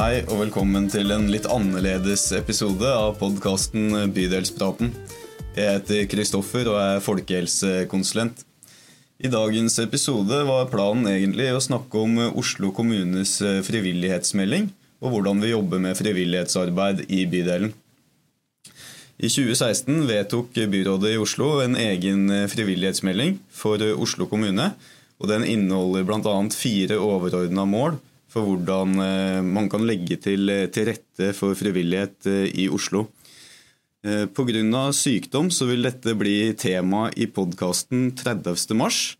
Hei og velkommen til en litt annerledes episode av podkasten Bydelspraten. Jeg heter Kristoffer og er folkehelsekonsulent. I dagens episode var planen egentlig å snakke om Oslo kommunes frivillighetsmelding og hvordan vi jobber med frivillighetsarbeid i bydelen. I 2016 vedtok byrådet i Oslo en egen frivillighetsmelding for Oslo kommune. og Den inneholder bl.a. fire overordna mål for hvordan eh, man kan legge til, til rette for frivillighet eh, i Oslo. Eh, Pga. sykdom så vil dette bli tema i podkasten 30.3.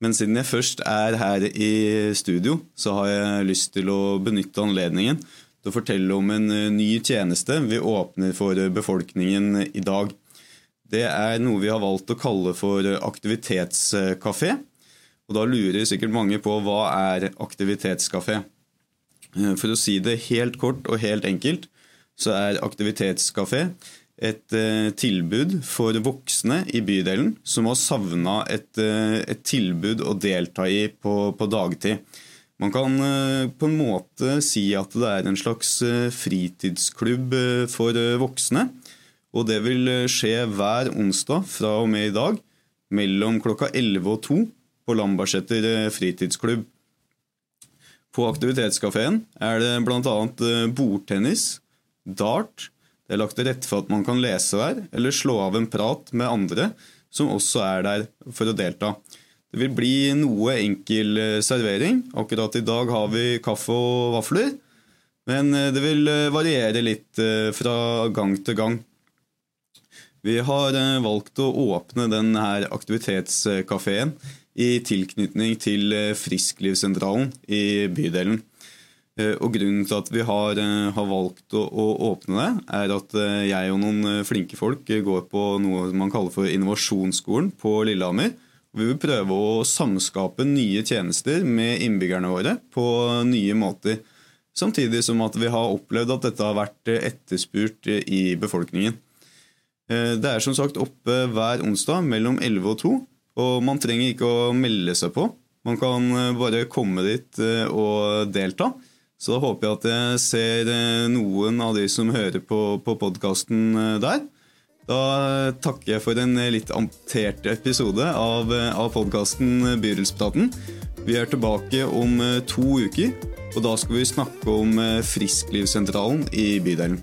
Men siden jeg først er her i studio, så har jeg lyst til å benytte anledningen til å fortelle om en ny tjeneste vi åpner for befolkningen i dag. Det er noe vi har valgt å kalle for aktivitetskafé. Og da lurer sikkert mange på hva er aktivitetskafé. Eh, for å si det helt kort og helt enkelt, så er aktivitetskafé et eh, tilbud for voksne i bydelen som har savna et, eh, et, tilbud å delta i på, på, dagtid. Man kan på en måte si at det er en slags fritidsklubb for voksne. Og det vil skje hver onsdag fra og med i dag mellom klokka 11 og 2 på Lambertseter eh, fritidsklubb. På aktivitetskafeen er det bl.a. Eh, bordtennis, dart Det er lagt til rette for at man kan lese der, eller slå av en prat med andre som også er der for å delta. Det vil bli noe enkel eh, servering. Akkurat i dag har vi kaffe og vafler. Men det vil variere litt fra gang til gang. Vi har valgt å åpne denne aktivitetskafeen i tilknytning til eh, Frisklivssentralen i bydelen. Eh, og Grunnen til at vi har, eh, har valgt å, å, åpne det, er at jeg og noen flinke folk går på noe man kaller for Innovasjonsskolen på Lillehammer. Vi vil prøve å samskape nye tjenester med innbyggerne våre på nye måter. Samtidig som at vi har opplevd at dette har vært etterspurt i befolkningen. Det er som sagt oppe hver onsdag mellom 11 og 2. Og man trenger ikke å melde seg på. Man kan eh, bare komme dit eh, og delta. Så da håper jeg at jeg ser eh, noen av de som hører på, på podkasten der. Da takker jeg for en litt amptert episode av, av podkasten Bydelspraten. Vi er tilbake om to uker, og da skal vi snakke om Frisklivssentralen i bydelen.